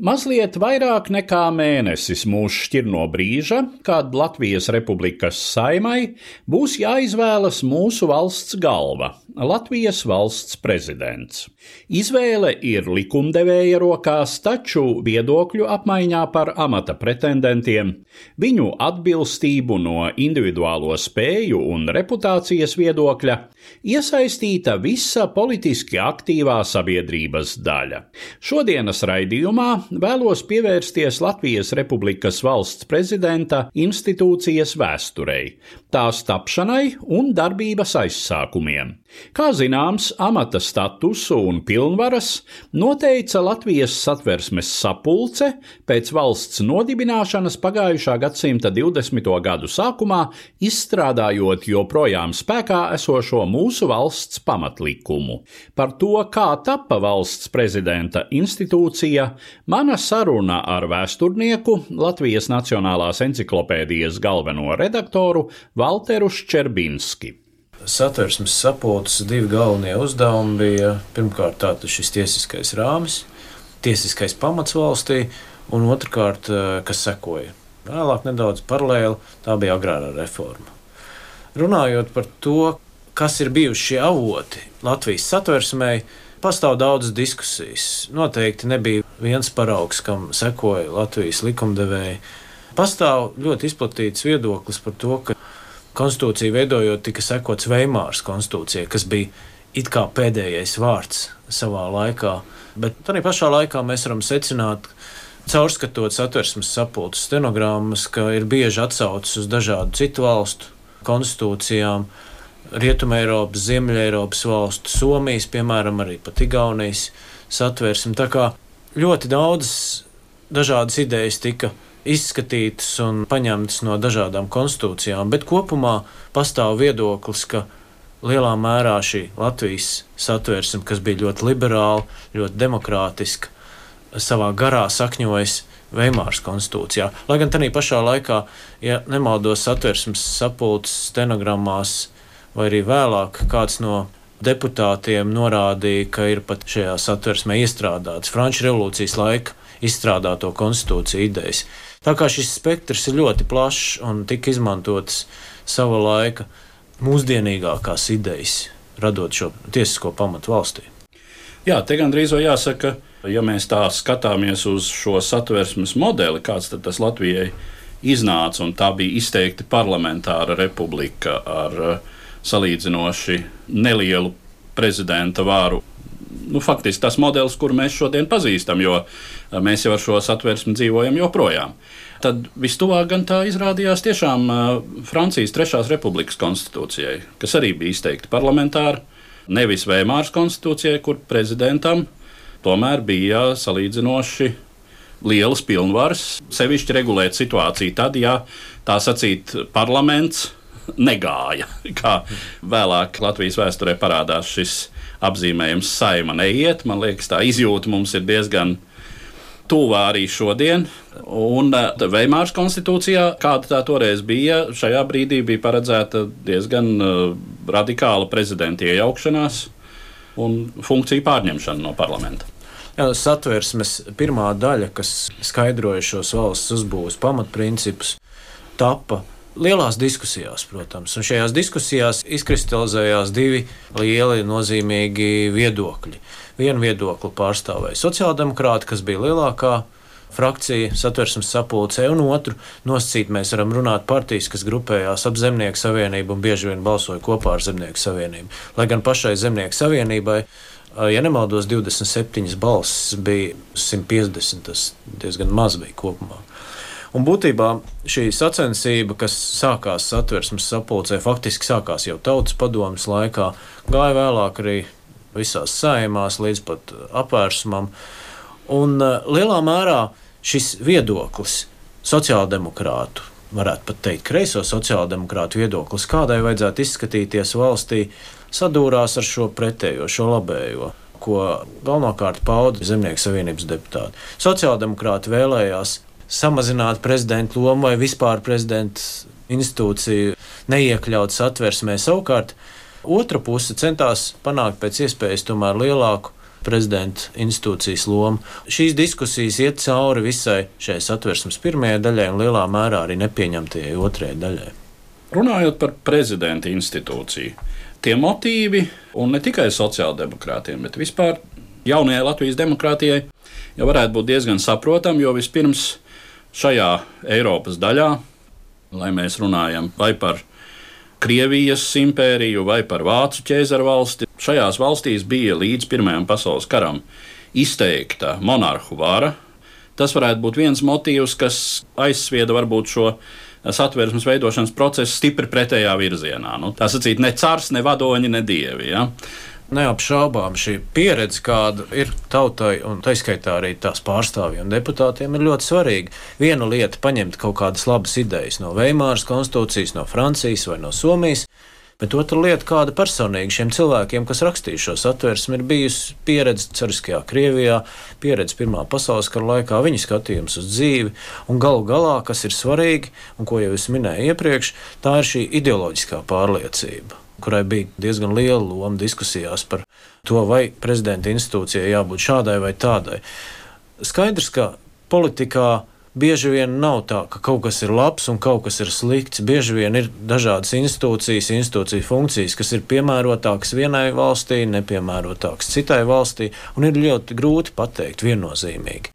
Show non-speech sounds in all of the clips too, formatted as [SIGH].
Mazliet vairāk nekā mēnesis mūs šķir no brīža, kad Latvijas Republikas saimai būs jāizvēlas mūsu valsts galva - Latvijas valsts prezidents. Izvēle ir likumdevēja rokās, taču viedokļu apmaiņā par amata pretendentiem, viņu atbilstību no individuālo spēju un reputācijas viedokļa iesaistīta visa politiski aktīvā sabiedrības daļa. Šodienas raidījumā vēlos pievērsties Latvijas Republikas valsts prezidenta institūcijas vēsturei, tās tapšanai un darbības aizsākumiem. Kā zināms, amata statusu un pilnvaras noteica Latvijas satversmes sapulce pēc valsts nodibināšanas pagājušā gadsimta 20. gadu sākumā, izstrādājot joprojām spēkā esošo mūsu valsts pamatlikumu. Par to, kā tapa valsts prezidenta institūcija, mana saruna ar vēsturnieku Latvijas Nacionālās encyklopēdijas galveno redaktoru Valteru Ščerbinski. Satversmes sapulces divi galvenie uzdevumi bija pirmkārt tātad šis tiesiskais rāmis, tiesiskais pamats valstī, un otrkārt, eh, kas sekoja. Vēlāk nedaudz paralēli, tā bija agrārā reforma. Runājot par to, kas ir bijuši šie avoti Latvijas satversmei, pastāv daudzas diskusijas. Noteikti nebija viens paraugs, kam sekoja Latvijas likumdevēji. Pastāv ļoti izplatīts viedoklis par to, ka konstitūciju veidojot, tika sekots Veimāras konstitūcijai, kas bija it kā pēdējais vārds savā laikā. Bet tādā pašā laikā mēs varam secināt, caurskatot satversmes sapulces stenogrammas, ka ir bieži atsaucis uz dažādu citu valstu konstitūcijām. Rietumē Eiropas, Ziemeļa Eiropas valstu, Somijas, piemēram, arī pat Igaunijas satversmi. Tā kā ļoti daudzas dažādas idejas tika izskatītas un paņemtas no dažādām konstitūcijām, bet kopumā pastāv viedoklis, ka lielā mērā šī Latvijas satversme, kas bija ļoti liberāla, ļoti demokrātiska, savā garā sakņojas Veimāras konstitūcijā. Lai gan tajā pašā laikā, ja nemaldos satversmes sapulces stenogrammās, vai arī vēlāk kāds no deputātiem norādīja, ka ir pat šajā satversmē iestrādāts Frančijas revolūcijas laika izstrādāto konstitūciju idejas. Tā kā šis spektrs ir ļoti plašs un tika izmantotas sava laika mūsdienīgākās idejas, radot šo tiesisko pamatu valstī. Jā, te gandrīz vai jāsaka, ja mēs tā skatāmies uz šo satversmes modeli, kāds tas Latvijai iznāca, un tā bija izteikti parlamentāra republika ar uh, salīdzinoši nelielu prezidenta vāru. Nu, faktiski tas modelis, kuru mēs šodien pazīstam, jo uh, mēs jau ar šo satversmi dzīvojam joprojām. Tad vistuvāk gan tā izrādījās tiešām uh, Francijas Trešās republikas konstitūcijai, kas arī bija izteikti parlamentāra, nevis Vēmāras konstitūcijai, kur prezidentam tomēr bija salīdzinoši lielas pilnvaras, sevišķi regulēt situāciju tad, ja tā sacīt parlaments negāja. [LAUGHS] Kā vēlāk Latvijas vēsturē parādās šis apzīmējums, saima neiet. Man liekas, tā izjūta mums ir diezgan tuvā arī šodien. Un eh, Veimāras konstitūcijā, kāda tā toreiz bija, šajā brīdī bija paredzēta diezgan uh, radikāla prezidenta iejaukšanās un funkciju pārņemšana no parlamenta. Jā, satversmes pirmā daļa, kas skaidroja šos valsts uzbūves pamatprincipus, tapa lielās diskusijās, protams. Un šajās diskusijās izkristalizējās divi lieli, nozīmīgi viedokļi. Vienu viedokli pārstāvēja sociāldemokrāti, kas bija lielākā frakcija satversmes sapulcē, un otru nosacīt mēs varam runāt partijas, kas grupējās ap Zemnieku savienību un bieži vien balsoja kopā ar Zemnieku savienību. Lai gan pašai Zemnieku savienībai, ja nemaldos, 27 balsis bija 150, tas diezgan maz bija kopumā. Un būtībā šī sacensība, kas sākās satversmes sapulcē, faktiski sākās jau tautas padomas laikā, gāja vēlāk arī visās saimās līdz pat apvērsumam. Un uh, lielā mērā šis viedoklis sociāldemokrātu, varētu pat teikt, kreiso sociāldemokrātu viedoklis, kādai vajadzētu izskatīties valstī, sadūrās ar šo pretējo, šo labējo ko galvenokārt pauda Zemnieku savienības deputāti. Sociāldemokrāti vēlējās samazināt prezidenta lomu vai vispār prezidenta institūciju neiekļaut satversmē. Savukārt otra puse centās panākt pēc iespējas lielāku prezidenta institūcijas lomu. Šīs diskusijas iet cauri visai šai satversmes pirmajai daļai un lielā mērā arī nepieņemtajai otrajai daļai. Runājot par prezidenta institūciju, tie motīvi, un ne tikai sociāldemokrātiem, bet vispār jaunajai Latvijas demokrātijai, jau varētu būt diezgan saprotami, jo vispirms šajā Eiropas daļā, lai mēs runājam vai par Krievijas impēriju vai par Vācu ķēzaru valsti, šajās valstīs bija līdz Pirmajam pasaules karam izteikta monarhu vara. Tas varētu būt viens motīvs, kas aizsvieda varbūt šo satversmes veidošanas procesu stipri pretējā virzienā. Nu, tā sacīt, ne cars, ne vadoņi, ne dievi. Ja? Neapšaubām šī pieredze, kāda ir tautai, un tā skaitā arī tās pārstāvjiem un deputātiem, ir ļoti svarīga. Viena lieta - paņemt kaut kādas labas idejas no Veimāras konstitūcijas, no Francijas vai no Somijas, Bet otra lieta, kāda personīgi šiem cilvēkiem, kas rakstīja šo satversmi, ir bijusi pieredze Cariskajā Krievijā, pieredze Pirmā pasaules kara laikā, viņa skatījums uz dzīvi. Un galu galā, kas ir svarīgi, un ko jau es minēju iepriekš, tā ir šī ideoloģiskā pārliecība kurai bija diezgan liela loma diskusijās par to, vai prezidenta institūcijai jābūt šādai vai tādai. Skaidrs, ka politikā bieži vien nav tā, ka kaut kas ir labs un kaut kas ir slikts. Bieži vien ir dažādas institūcijas, institūciju funkcijas, kas ir piemērotākas vienai valstī, nepiemērotākas citai valstī, un ir ļoti grūti pateikt viennozīmīgi.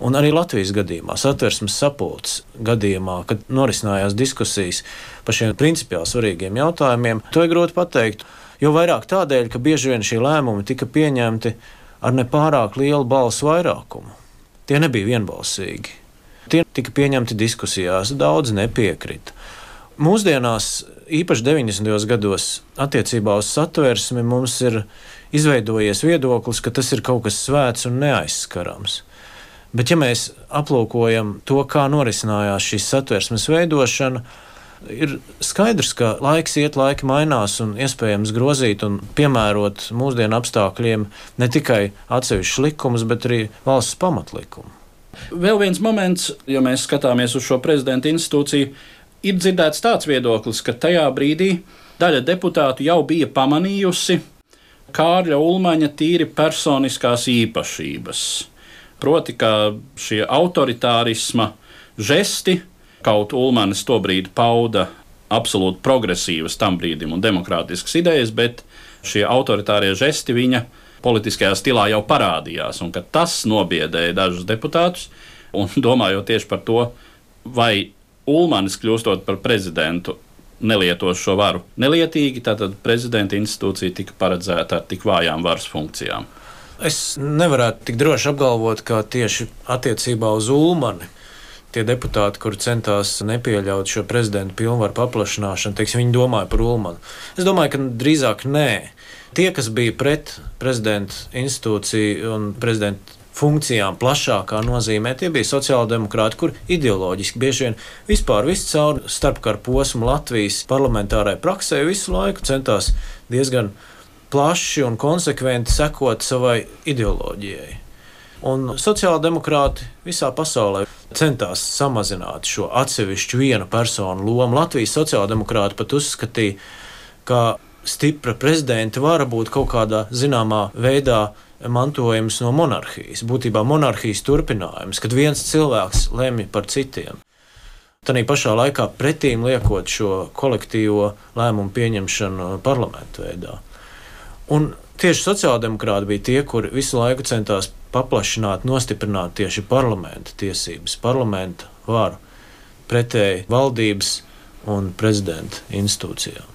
Un arī Latvijas gadījumā, satversmes sapulces gadījumā, kad norisinājās diskusijas par šiem principiāli svarīgiem jautājumiem, to ir grūti pateikt. Jo vairāk tādēļ, ka bieži vien šie lēmumi tika pieņemti ar nepārāk lielu balsu vairākumu. Tie nebija vienbalsīgi. Tie tika pieņemti diskusijās, daudz nepiekrita. Mūsdienās, īpaši 90. gados, attiecībā uz satversmi mums ir izveidojies viedoklis, ka tas ir kaut kas svēts un neaizskarams. Bet, ja mēs aplūkojam to, kā norisinājās šīs satversmes veidošana, ir skaidrs, ka laiks iet, laika mainās un iespējams grozīt un piemērot mūsdienu apstākļiem ne tikai atsevišķus likumus, bet arī valsts pamatlikumu. Vēl viens moments, ja mēs skatāmies uz šo prezidenta institūciju, ir dzirdēts tāds viedoklis, ka tajā brīdī daļa deputātu jau bija pamanījusi Kārļa Ulmaņa tīri personiskās īpašības. Proti, ka šie autoritārisma žesti, kaut Ulmanis tobrīd pauda absolūti progresīvas tam brīdim un demokrātiskas idejas, bet šie autoritārie žesti viņa politiskajā stilā jau parādījās, tas nobiedēja dažus deputātus. Un [LAUGHS] domājot tieši par to, vai Ulmanis kļūstot par prezidentu, nelietos šo varu nelietīgi, tad prezidenta institūcija tika paredzēta ar tik vājām varas funkcijām. Es nevarētu tik droši apgalvot, ka tieši attiecībā uz Ulmani tie deputāti, kuri centās nepieļaut šo prezidenta pilnvaru paplašināšanu, teiksim, viņi domāja par Ulmanu. Es domāju, ka drīzāk nē. Tie, kas bija pret prezidenta institūciju un prezidenta funkcijām plašākā nozīmē, tie bija sociāldemokrāti, kur ideoloģiski bieži vien vispār viscaur starpkara posmu Latvijas parlamentārai praksē visu laiku centās diezgan plaši un konsekventi sekot savai ideoloģijai. Un sociāldemokrāti visā pasaulē centās samazināt šo atsevišķu vienu personu lomu. Latvijas sociāldemokrāti pat uzskatīja, ka stipra prezidenta vara būt kaut kādā zināmā veidā mantojums no monarhijas. Būtībā monarhijas turpinājums, kad viens cilvēks lemj par citiem. Tanī pašā laikā pretīm liekot šo kolektīvo lēmumu pieņemšanu parlamentu veidā. Un tieši sociāldemokrāti bija tie, kuri visu laiku centās paplašināt, nostiprināt tieši parlamenta tiesības, parlamenta varu pretēji valdības un prezidenta institūcijām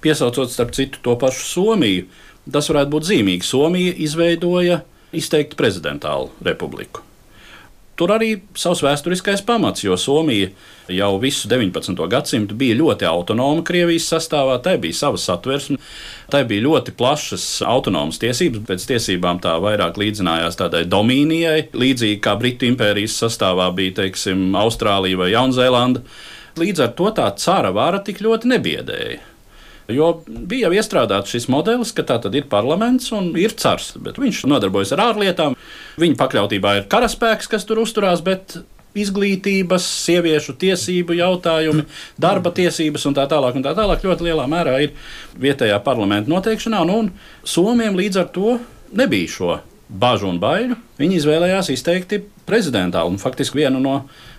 piesaucot starp citu to pašu Somiju. Tas varētu būt zīmīgi. Somija izveidoja izteikti prezidentālu republiku. Tur arī savs vēsturiskais pamats, jo Somija jau visu 19. gadsimtu bija ļoti autonoma Krievijas sastāvā, tai bija sava satversme, tai bija ļoti plašas autonomas tiesības, pēc tiesībām tā vairāk līdzinājās tādai domīnijai, līdzīgi kā Britu impērijas sastāvā bija, teiksim, Austrālija vai Jaunzēlanda. Līdz ar to tā cara vara tik ļoti nebiedēja. Jo bija jau iestrādāts šis modelis, ka tā tad ir parlaments un ir cars, bet viņš nodarbojas ar ārlietām. Viņa pakļautībā ir karaspēks, kas tur uzturās, bet izglītības, sieviešu tiesību jautājumi, darba tiesības un tā tālāk, un tā tālāk ļoti lielā mērā ir vietējā parlamenta noteikšanā. Nu, un Somijam līdz ar to nebija šo bažu un baiļu. Viņi izvēlējās izteikti prezidentālu un faktiski vienu no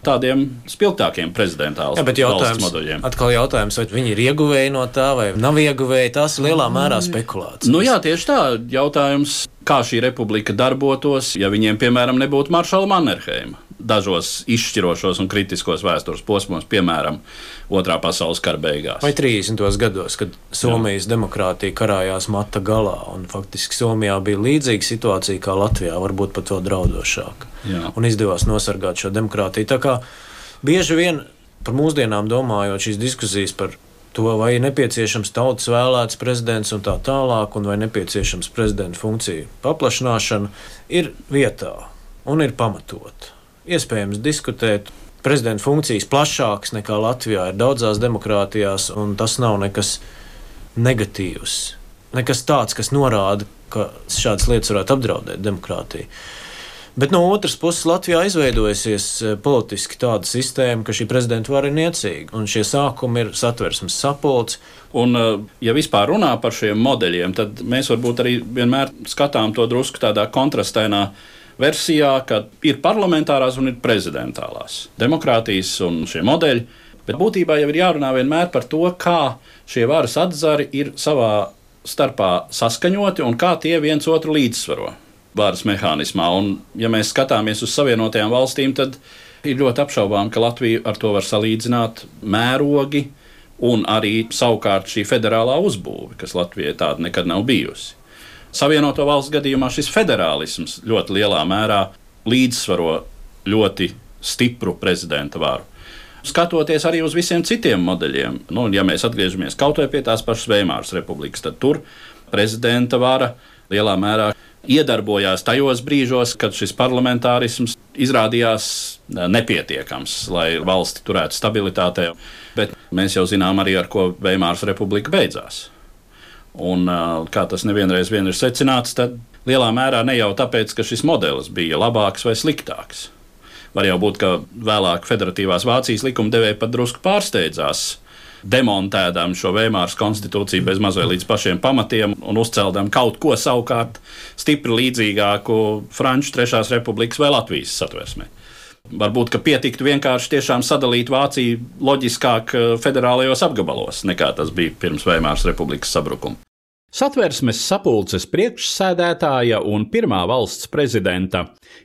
tādiem spilgtākiem prezidentāliem modeļiem. Atkal jautājums, vai viņi ir ieguvēji no tā, vai nav ieguvēji. Tas ir lielā mērā spekulācijas. Nu, jā, tieši tā. Jautājums, kā šī republika darbotos, ja viņiem, piemēram, nebūtu Maršala Mannerheima dažos izšķirošos un kritiskos vēstures posmos, piemēram, Otrā pasaules kara beigās. Vai 30. gados, kad Somijas Jā. demokrātija karājās mata galā, un faktiski Somijā bija līdzīga situācija kā Latvijā, varbūt pat vēl draudošāka. Jā. Un izdevās nosargāt šo demokrātiju. Tā kā bieži vien par mūsdienām domājot šīs diskusijas par to, vai ir nepieciešams tautas vēlēts prezidents un tā tālāk, un vai nepieciešams prezidenta funkciju paplašināšana, ir vietā un ir pamatota iespējams diskutēt. Prezidenta funkcijas plašākas nekā Latvijā ir daudzās demokrātijās, un tas nav nekas negatīvs. Nekas tāds, kas norāda, ka šādas lietas varētu apdraudēt demokrātiju. Bet no otras puses, Latvijā izveidojusies eh, politiski tāda sistēma, ka šī prezidenta vara ir niecīga, un šie sākumi ir satversmes sapulcs. Un, eh, ja vispār runā par šiem modeļiem, tad mēs varbūt arī vienmēr skatām to drusku tādā kontrastainā veidā versijā, ka ir parlamentārās un ir prezidentālās demokrātijas un šie modeļi. Bet būtībā jau ir jārunā vienmēr par to, kā šie varas atzari ir savā starpā saskaņoti un kā tie viens otru līdzsvaro varas mehānismā. Un, ja mēs skatāmies uz Savienotajām valstīm, tad ir ļoti apšaubām, ka Latviju ar to var salīdzināt mērogi un arī savukārt šī federālā uzbūve, kas Latvijai tāda nekad nav bijusi. Savienoto valstu gadījumā šis federālisms ļoti lielā mērā līdzsvaro ļoti stipru prezidenta varu. Skatoties arī uz visiem citiem modeļiem, nu, ja mēs atgriežamies kaut vai pie tās pašas Veimāras republikas, tad tur prezidenta vara lielā mērā iedarbojās tajos brīžos, kad šis parlamentārisms izrādījās nepietiekams, lai valsti turētu stabilitātē. Bet mēs jau zinām arī, ar ko Veimāras republika beidzās. Un, kā tas nevienreiz vien ir secināts, tad lielā mērā ne jau tāpēc, ka šis modelis bija labāks vai sliktāks. Var jau būt, ka vēlāk Federatīvās Vācijas likumdevēji pat drusku pārsteidzās, demontēdam šo Vēmāras konstitūciju bez mazliet līdz pašiem pamatiem un uzceldam kaut ko savukārt stipri līdzīgāku Franču Trešās republikas vai Latvijas satversmē. Varbūt, pietiktu vienkārši sadalīt Vāciju loģiskāk eh, federālajos apgabalos, nekā tas bija pirms Vēmāras republikas sabrukuma. Satversmes sapulces priekšsēdētāja un pirmā valsts prezidenta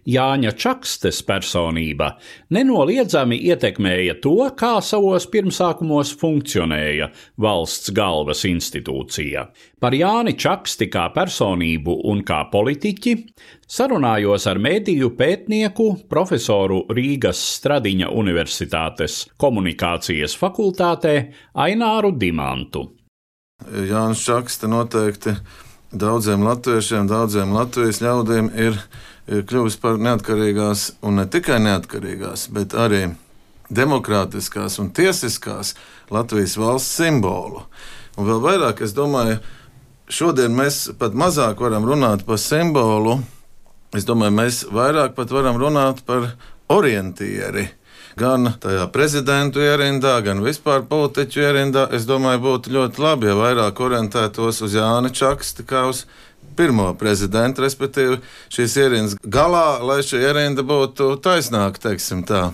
Jāņa Čakstes personība nenoliedzami ietekmēja to, kā savos pirmsākumos funkcionēja valsts galvas institūcija. Par Jāni Čaksti kā personību un kā politiķi sarunājos ar mediju pētnieku, profesoru Rīgas Stradiņa Universitātes komunikācijas fakultātē Aināru Dimantu. Jānis Čakste noteikti daudziem latviešiem, daudziem Latvijas ļaudīm ir, ir kļuvis par neatkarīgās, un ne tikai neatkarīgās, bet arī demokrātiskās un tiesiskās Latvijas valsts simbolu. Un vēl vairāk, es domāju, šodien mēs pat mazāk varam runāt par simbolu. Es domāju, mēs vairāk pat varam runāt par orientieri gan tajā prezidentu ierindā, gan vispār politiķu ierindā. Es domāju, būtu ļoti labi, ja vairāk orientētos uz Jāni Čaksti kā uz pirmo prezidentu, respektīvi šīs ierindas galā, lai šī ierinda būtu taisnāka, teiksim tā.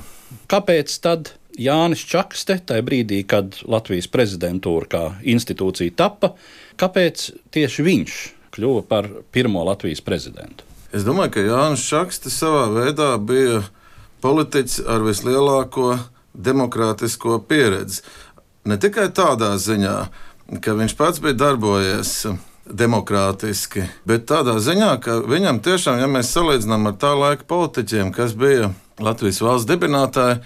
Kāpēc tad Jānis Čakste, tajā brīdī, kad Latvijas prezidentūra kā institūcija tappa, kāpēc tieši viņš kļuva par pirmo Latvijas prezidentu? Es domāju, ka Jānis Čakste savā veidā bija politiķis ar vislielāko demokrātisko pieredzi. Ne tikai tādā ziņā, ka viņš pats bija darbojies demokrātiski, bet tādā ziņā, ka viņam tiešām, ja mēs salīdzinām ar tā laika politiķiem, kas bija Latvijas valsts dibinātāja,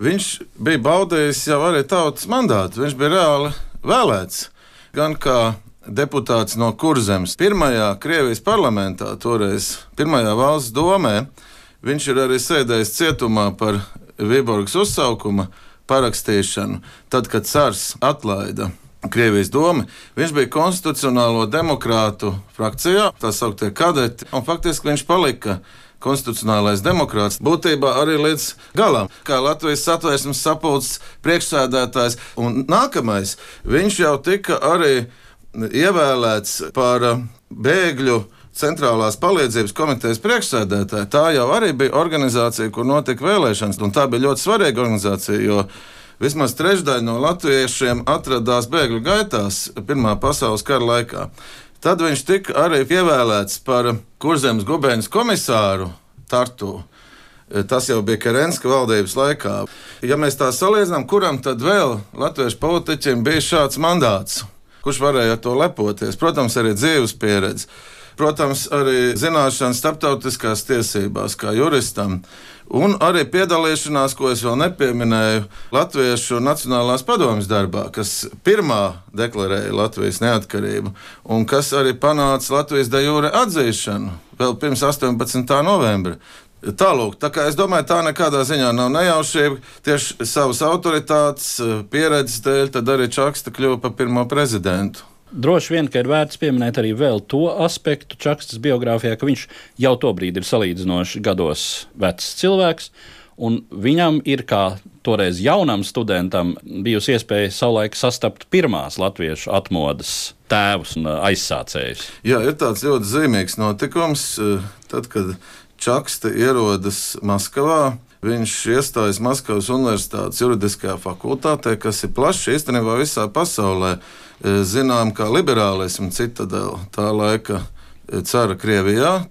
viņš bija baudījis jau arī tautas mandātu. Viņš bija reāli vēlēts gan kā deputāts no Kurzemes, pirmajā Krievijas parlamentā, toreiz pirmajā valsts domē. Viņš ir arī sēdējis cietumā par Viborgas uzsaukuma parakstīšanu, tad, kad Cars atlaida Krievijas domu. Viņš bija konstitucionālo demokrātu frakcijā, tā sauktie kadeti, un faktiski viņš palika konstitucionālais demokrāts, būtībā arī līdz galam, kā Latvijas satvērsmes sapulces priekšsēdētājs. Un nākamais, viņš jau tika arī ievēlēts par bēgļu centrālās palīdzības komitejas priekšsēdētāja. Tā jau arī bija organizācija, kur notika vēlēšanas, un tā bija ļoti svarīga organizācija, jo vismaz trešdaļa no latviešiem atradās bēgļu gaitās Pirmā pasaules kara laikā. Tad viņš tika arī ievēlēts par Kurzemes gubeņas komisāru Tartu. Tas jau bija Kerenska valdības laikā. Ja mēs tā salīdzinām, kuram tad vēl latviešu politiķiem bija šāds mandāts, kurš varēja ar to lepoties? Protams, arī dzīves pieredze protams, arī zināšanas starptautiskās tiesībās, kā juristam, un arī piedalīšanās, ko es vēl nepieminēju, Latviešu Nacionālās padomjas darbā, kas pirmā deklarēja Latvijas neatkarību, un kas arī panāca Latvijas de jure atzīšanu vēl pirms 18. novembra. Tālāk, tā kā es domāju, tā nekādā ziņā nav nejaušība. Tieši savas autoritātes, pieredzes dēļ, tad arī Čakste kļuva par pirmo prezidentu. Droši vien, ka ir vērts pieminēt arī vēl to aspektu Čakstas biogrāfijā, ka viņš jau tobrīd ir salīdzinoši gados vecs cilvēks. Un viņam ir kā toreiz jaunam studentam bijusi iespēja savulaik sastapt pirmās latviešu atmodas tēvus un aizsācējus. Jā, ir tāds ļoti zīmīgs notikums, tad, kad Čakste ierodas Maskavā. Viņš iestājas Maskavas Universitātes juridiskajā fakultātē, kas ir plašs īstenībā visā pasaulē. E, zinām, kā liberālismu citadela tā laika e, cara Krievijā.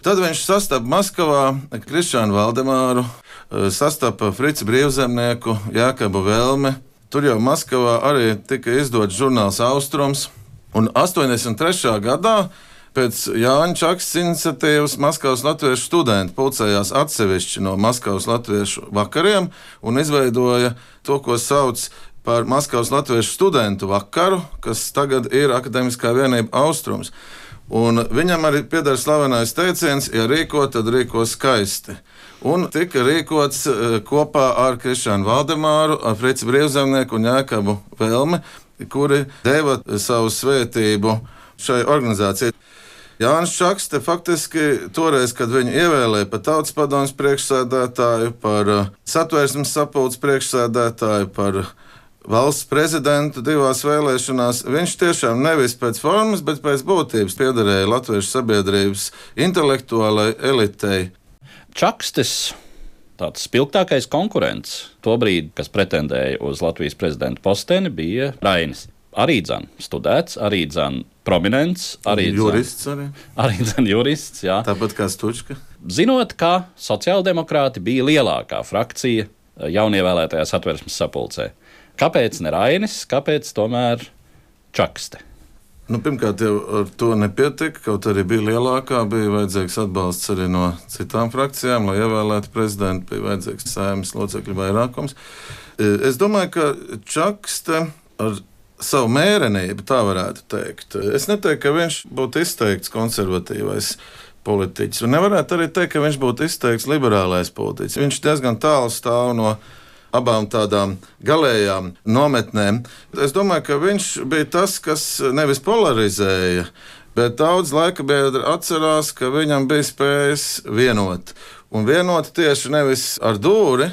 Tad viņš sastapa Maskavā Krišānu Valdemāru, e, sastapa Frici Brīvzemnieku, Jākabu Velmi. Tur jau Maskavā arī tika izdots žurnāls Austrums. Un 83. gadā pēc Jāņa Čakas iniciatīvas Maskavas latviešu studenti pulcējās atsevišķi no Maskavas latviešu vakariem un izveidoja to, ko sauc par Maskavas latviešu studentu vakaru, kas tagad ir Akademiskā vienība Austrums. Un viņam arī pieder slavenais teiciens, ja rīko, tad rīko skaisti. Un tika rīkots uh, kopā ar Krišānu Valdemāru, ar Frici Brīvzemnieku un Jēkabu Velmi, kuri deva savu svētību šai organizācijai. Jānis Čakste faktiski toreiz, kad viņu ievēlēja par tautas padomus priekšsēdētāju, par uh, satvērsmes sapulces priekšsēdētāju, par valsts prezidentu divās vēlēšanās, viņš tiešām nevis pēc formas, bet pēc būtības piederēja Latvijas sabiedrības intelektuālai elitei. Čakstes tāds spilgtākais konkurents tobrīd, kas pretendēja uz Latvijas prezidenta posteni, bija Rainis. Arī dzan, studēts, arī dzan, prominents, arī dzan, jurists. Arī, arī dzan, jurists jā. Tāpat kā Stučka. Zinot, ka sociāldemokrāti bija lielākā frakcija jaunievēlētajā satversmes sapulcē. Kāpēc ne Rainis, kāpēc tomēr Čakste? Nu, pirmkārt, jau ar to nepietika. Kaut arī bija lielākā, bija vajadzīgs atbalsts arī no citām frakcijām, lai ievēlētu prezidentu, bija vajadzīgs saimnes locekļu vairākums. E, es domāju, ka Čakste ar savu mērenību, tā varētu teikt. Es neteiktu, ka viņš būtu izteikts konservatīvais politiķis, un nevarētu arī teikt, ka viņš būtu izteikts liberālais politiķis. Viņš diezgan tālu stāv no abām tādām galējām nometnēm. Es domāju, ka viņš bija tas, kas nevis polarizēja, bet daudz laika biedri atcerās, ka viņam bija spējas vienot. Un vienot tieši nevis ar dūri,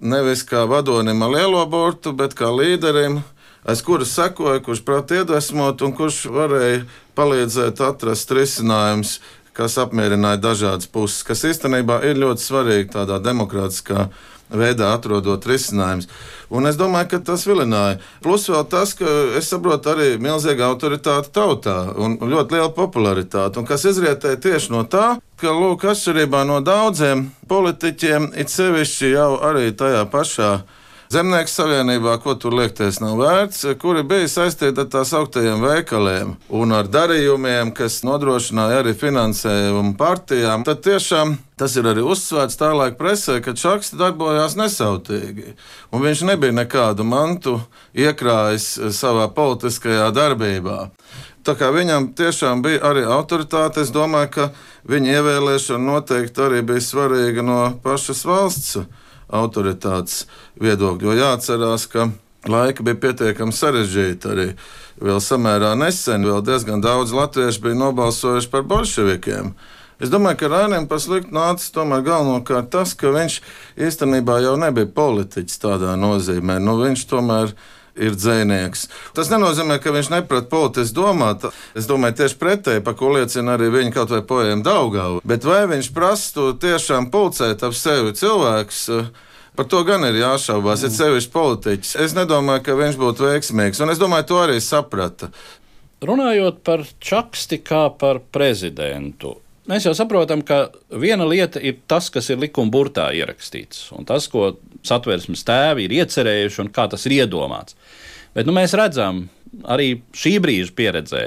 nevis kā vadonim ar lielo burtu, bet kā līderim, aiz kuras sekoja, kurš prāt iedvesmot un kurš varēja palīdzēt atrast risinājumus, kas apmierināja dažādas puses, kas īstenībā ir ļoti svarīgi tādā demokrātiskā veidā atrodot risinājumus. Un es domāju, ka tas vilināja. Plus vēl tas, ka es saprotu arī milzīga autoritāte tautā un ļoti liela popularitāte, un kas izrietēja tieši no tā, ka, lūk, atšķirībā no daudziem politiķiem, it sevišķi jau arī tajā pašā Zemnieku savienībā, ko tur liekties nav vērts, kuri bija saistīti ar tās augtajiem veikaliem un ar darījumiem, kas nodrošināja arī finansējumu partijām, tad tiešām tas ir arī uzsvērts tālāk presē, ka Čakste darbojās nesautīgi. Un viņš nebija nekādu mantu iekrājis savā politiskajā darbībā. Tā kā viņam tiešām bija arī autoritāte, es domāju, ka viņa ievēlēšana noteikti arī bija svarīga no pašas valsts autoritātes viedokļu. Jo jāatcerās, ka laika bija pietiekami sarežģīti arī. Vēl samērā nesen, vēl diezgan daudz latviešu bija nobalsojuši par bolševikiem. Es domāju, ka Rānam par sliktu nācis tomēr galvenokārt tas, ka viņš īstenībā jau nebija politiķis tādā nozīmē. Nu, viņš tomēr ir ir dzinieks. Tas nenozīmē, ka viņš neprot politiski domāt. Es domāju, tieši pretēji, par ko liecina arī viņa kaut vai poēma Daugava. Bet vai viņš prastu tiešām pulcēt ap sevi cilvēkus? Par to gan ir jāšaubās, ir sevišķi politiķis. Es nedomāju, ka viņš būtu veiksmīgs, un es domāju, to arī saprata. Runājot par Čaksti kā par prezidentu, Mēs jau saprotam, ka viena lieta ir tas, kas ir likuma burtā ierakstīts, un tas, ko satversmes tēvi ir iecerējuši un kā tas ir iedomāts. Bet nu, mēs redzam arī šī brīža pieredzē,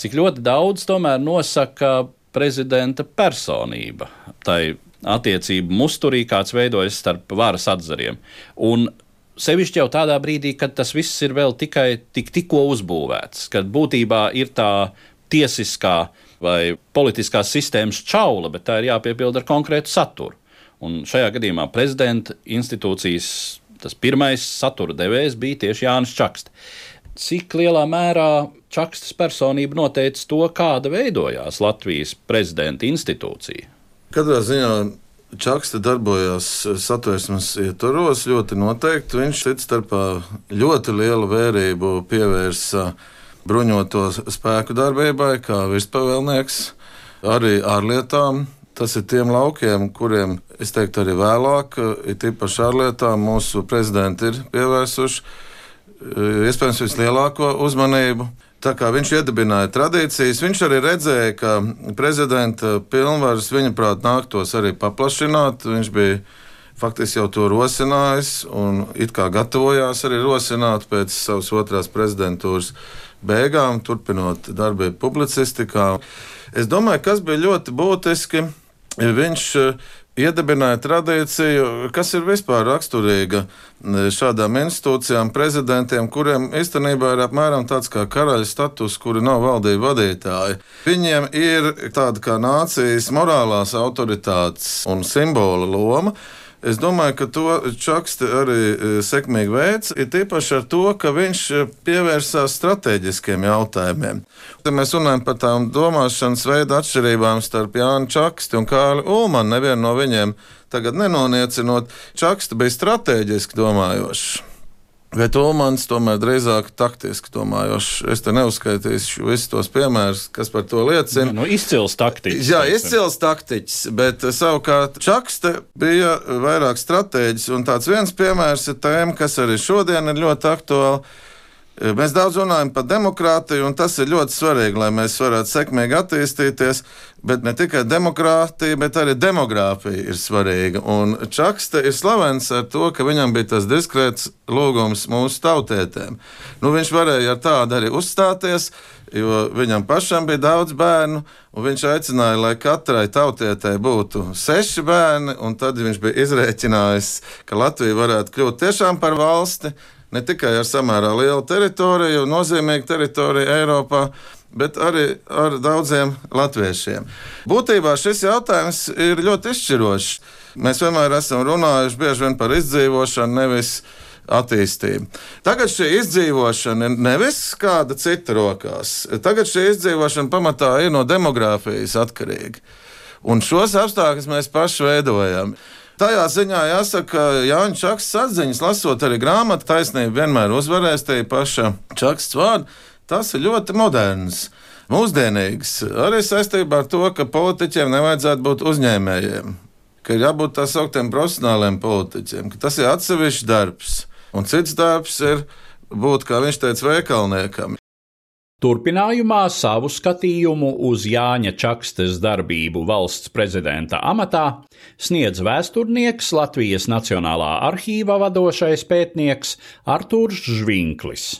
cik ļoti daudz tomēr nosaka prezidenta personība. Tai attiecību musturī, kāds veidojas starp varas atzariem. Un sevišķi jau tādā brīdī, kad tas viss ir vēl tikai tik, tikko uzbūvēts, kad būtībā ir tā tiesiskā vai politiskās sistēmas čaula, bet tā ir jāpiepilda ar konkrētu saturu. Un šajā gadījumā prezidenta institūcijas tas pirmais satura devējs bija tieši Jānis Čakste. Cik lielā mērā Čakstas personība noteica to, kāda veidojās Latvijas prezidenta institūcija? Katrā ziņā Čakste darbojās satversmes ietvaros ļoti noteikti. Viņš cits starpā ļoti lielu vērību pievērsa bruņoto spēku darbībai, kā virspavēlnieks, arī ārlietām. Tas ir tiem laukiem, kuriem, es teiktu, arī vēlāk, ir īpaši ārlietām, mūsu prezidenti ir pievērsuši eh, iespējams vislielāko uzmanību. Tā kā viņš iedibināja tradīcijas, viņš arī redzēja, ka prezidenta pilnvaras viņa prāt nāktos arī paplašināt. Viņš bija faktiski jau to rosinājis un it kā gatavojās arī rosināt pēc savas otrās prezidentūras beigām, turpinot darbību publicistikā. Es domāju, kas bija ļoti būtiski. Viņš eh, iedibināja tradīciju, kas ir vispār raksturīga eh, šādām institūcijām, prezidentiem, kuriem īstenībā ir apmēram tāds kā karaļa status, kuri nav valdību vadītāji. Viņiem ir tāda kā nācijas morālās autoritātes un simbola loma. Es domāju, ka to Čakste arī e, sekmīgi veids, ir tīpaši ar to, ka viņš e, pievērsās strateģiskiem jautājumiem. Tad mēs runājam par tām domāšanas veidu atšķirībām starp Jānu Čaksti un Kāli Ulmanu. Nevienu no viņiem tagad nenoniecinot, Čakste bija strateģiski domājošs. Bet Ulmans tomēr drīzāk taktiski domājošs. Es te neuzskaitīšu visus tos piemērus, kas par to liecina. Nu, izcils taktiķis. Jā, izcils taktiķis, bet savukārt Čakste bija vairāk stratēģis. Un tāds viens piemērs ir tēma, kas arī šodien ir ļoti aktuāla Mēs daudz runājam par demokrātiju, un tas ir ļoti svarīgi, lai mēs varētu sekmīgi attīstīties. Bet ne tikai demokrātija, bet arī demogrāfija ir svarīga. Un Čakste ir slavens ar to, ka viņam bija tas diskrēts lūgums mūsu tautietēm. Nu, viņš varēja ar tādu arī uzstāties, jo viņam pašam bija daudz bērnu, un viņš aicināja, lai katrai tautietē būtu seši bērni, un tad viņš bija izrēķinājis, ka Latvija varētu kļūt tiešām par valsti ne tikai ar samērā lielu teritoriju, nozīmīgu teritoriju Eiropā, bet arī ar daudziem latviešiem. Būtībā šis jautājums ir ļoti izšķirošs. Mēs vienmēr esam runājuši bieži vien par izdzīvošanu, nevis attīstību. Tagad šī izdzīvošana ir nevis kāda cita rokās. Tagad šī izdzīvošana pamatā ir no demogrāfijas atkarīga. Un šos apstākļus mēs paši veidojam. Tajā ziņā jāsaka, ka Jānis Čakste atziņas, lasot arī grāmatu, taisnība vienmēr uzvarēs te paša Čakste vārdu. Tas ir ļoti moderns. Mūsdienīgs arī saistībā ar to, ka politiķiem nevajadzētu būt uzņēmējiem, ka ir jābūt tā sauktiem profesionāliem politiķiem, ka tas ir atsevišķs darbs. Un cits darbs ir būt, kā viņš teica, veikalniekam. Turpinājumā savu skatījumu uz Jāņa Čakstes darbību valsts prezidenta amatā sniedz vēsturnieks Latvijas Nacionālā arhīva vadošais pētnieks Artūrs Žvinklis.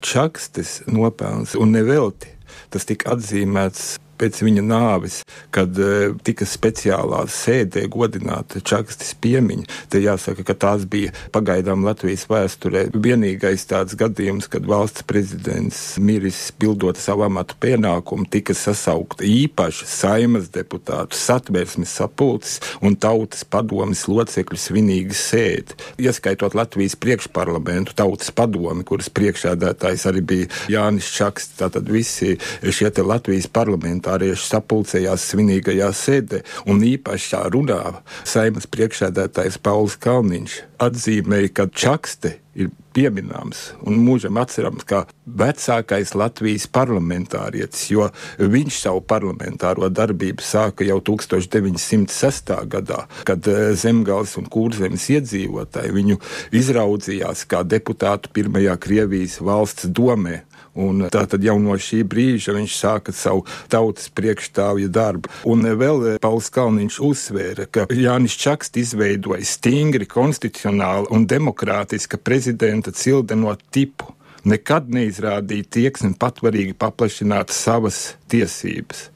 Čakstes nopelns un nevelti. Tas tika atzīmēts pēc viņa nāves, kad uh, tika speciālā sēdē godināta Čakstis piemiņa. Te jāsaka, ka tās bija pagaidām Latvijas vēsturē vienīgais tāds gadījums, kad valsts prezidents miris pildot savu amatu pienākumu, tika sasaukta īpaša saimas deputātu satversmes sapulces un tautas padomis locekļu svinīga sēde. Ieskaitot Latvijas priekšparlamentu tautas padomi, kuras priekšādātājs arī bija Jānis Čaksts, tātad visi šie Latvijas parlamentā parlamentārieši sapulcējās svinīgajā sēdē, un īpašā runā saimas priekšsēdētājs Pauls Kalniņš atzīmēja, ka Čakste ir pieminams un mūžam atcerams kā vecākais Latvijas parlamentārietis, jo viņš savu parlamentāro darbību sāka jau 1906. gadā, kad eh, Zemgals un Kūrzemes iedzīvotāji viņu izraudzījās kā deputātu pirmajā Krievijas valsts domē. Un tā tad jau no šī brīža viņš sāka savu tautas priekšstāvja darbu. Un vēl eh, Pauls Kalniņš uzsvēra, ka Jānis Čakst izveidoja stingri konstitucionāli un demokrātiska prezidenta cildeno tipu. Nekad neizrādīja tieksmi patvarīgi paplašināt savas tiesības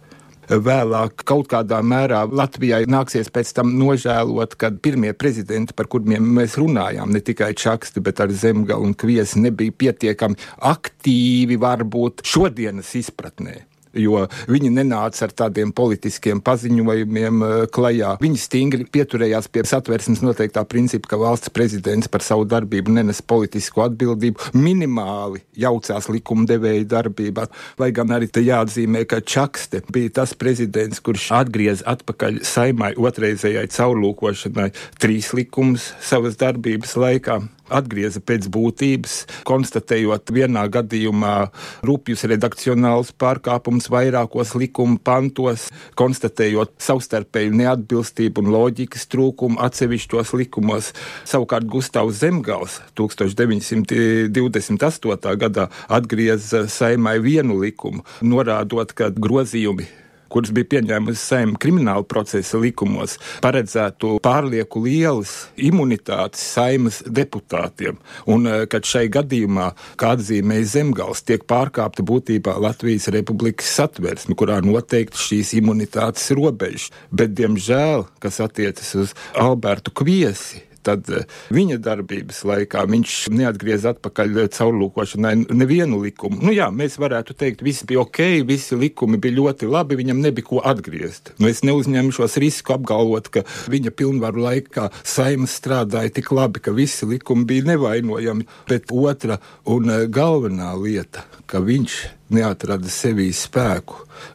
vēlāk kaut kādā mērā Latvijai nāksies pēc tam nožēlot, ka pirmie prezidenti, par kuriem mēs runājām, ne tikai Čaksti, bet arī Zemgala un Kviesi, nebija pietiekami aktīvi varbūt šodienas izpratnē jo viņi nenāca ar tādiem politiskiem paziņojumiem eh, klajā. Viņi stingri pieturējās pie satversmes noteiktā principa, ka valsts prezidents par savu darbību nenes politisko atbildību, minimāli jaucās likumdevēja darbībā. Lai gan arī te jāatzīmē, ka Čakste bija tas prezidents, kurš atgriez atpakaļ saimai otrreizējai caurlūkošanai trīs likumus savas darbības laikā atgrieza pēc būtības, konstatējot vienā gadījumā rupjus redakcionālus pārkāpumus vairākos likuma pantos, konstatējot savstarpēju neatbilstību un loģikas trūkumu atsevišķos likumos. Savukārt Gustavs Zemgals 1928. gadā atgrieza saimai vienu likumu, norādot, ka grozījumi kuras bija pieņēmusi saimta krimināla procesa likumos, paredzētu pārlieku lielas imunitātes saimas deputātiem. Un, eh, kad šai gadījumā, kā atzīmēja Zemgals, tiek pārkāpta būtībā Latvijas republikas satversme, kurā noteikti šīs imunitātes robežas. Bet, diemžēl, kas attiecas uz Albertu Kviesi, tad eh, viņa darbības laikā viņš neatgriez atpakaļ eh, caurlūkošanai nevienu likumu. Nu, jā, mēs varētu teikt, viss bija ok, visi likumi bija ļoti labi, viņam nebija ko atgriezt. Nu, es neuzņemšos risku apgalvot, ka viņa pilnvaru laikā saimas strādāja tik labi, ka visi likumi bija nevainojami, bet otra un eh, galvenā lieta, ka viņš neatrada sevī spēku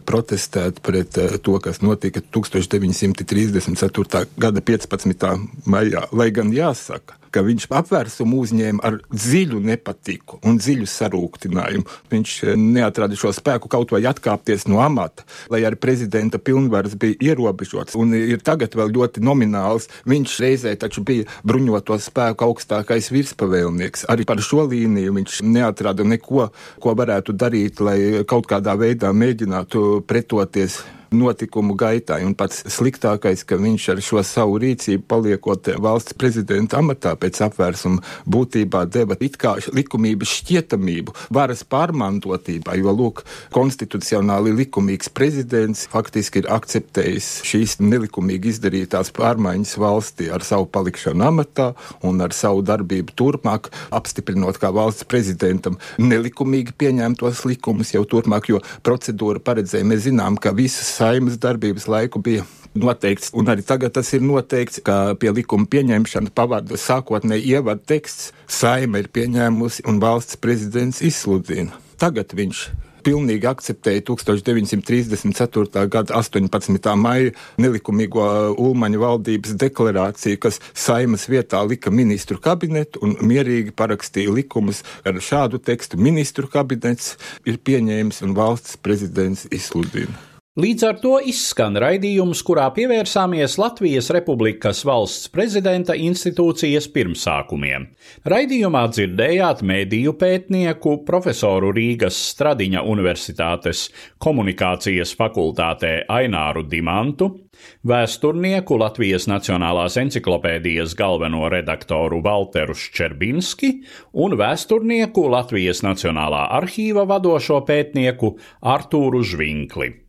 protestēt pret uh, to, kas notika 1934. gada 15. maijā. Lai gan jāsaka, ka viņš apvērsumu uzņēma ar dziļu nepatiku un dziļu sarūktinājumu. Viņš eh, neatrada šo spēku kaut vai atkāpties no amata, lai arī prezidenta pilnvaras bija ierobežotas un ir tagad vēl ļoti nomināls. Viņš reizē taču bija bruņoto spēku augstākais virspavēlnieks. Arī par šo līniju viņš neatrada neko, ko varētu darīt, lai kaut kādā veidā mēģinātu pretoties notikumu gaitā. Un pats sliktākais, ka viņš ar šo savu rīcību, paliekot valsts prezidenta amatā pēc apvērsuma, būtībā deva it kā likumības šķietamību, varas pārmantotībā, jo, lūk, konstitucionāli likumīgs prezidents faktiski ir akceptējis šīs nelikumīgi izdarītās pārmaiņas valstī ar savu palikšanu amatā un ar savu darbību turpmāk, apstiprinot kā valsts prezidentam nelikumīgi pieņemtos likumus jau turpmāk, jo procedūra paredzēja, mēs zinām, ka visas saimas darbības laiku bija noteikts, un arī tagad tas ir noteikts, ka pie likuma pieņemšanas pavada sākotnēji ievada teksts saima ir pieņēmusi un valsts prezidents izsludina. Tagad viņš pilnīgi akceptēja 1934. gada 18. maija nelikumīgo Ulmaņa valdības deklarāciju, kas saimas vietā lika ministru kabinetu un mierīgi parakstīja likumus ar šādu tekstu. Ministru kabinets ir pieņēmis un valsts prezidents izsludina. Līdz ar to izskan raidījums, kurā pievērsāmies Latvijas Republikas valsts prezidenta institūcijas pirmsākumiem. Raidījumā dzirdējāt mēdīju pētnieku, profesoru Rīgas Stradiņa Universitātes komunikācijas fakultātē Aināru Dimantu, vēsturnieku Latvijas Nacionālās encyklopēdijas galveno redaktoru Walteru Ščerbinski un vēsturnieku Latvijas Nacionālā arhīva vadošo pētnieku Artūru Žvinkli.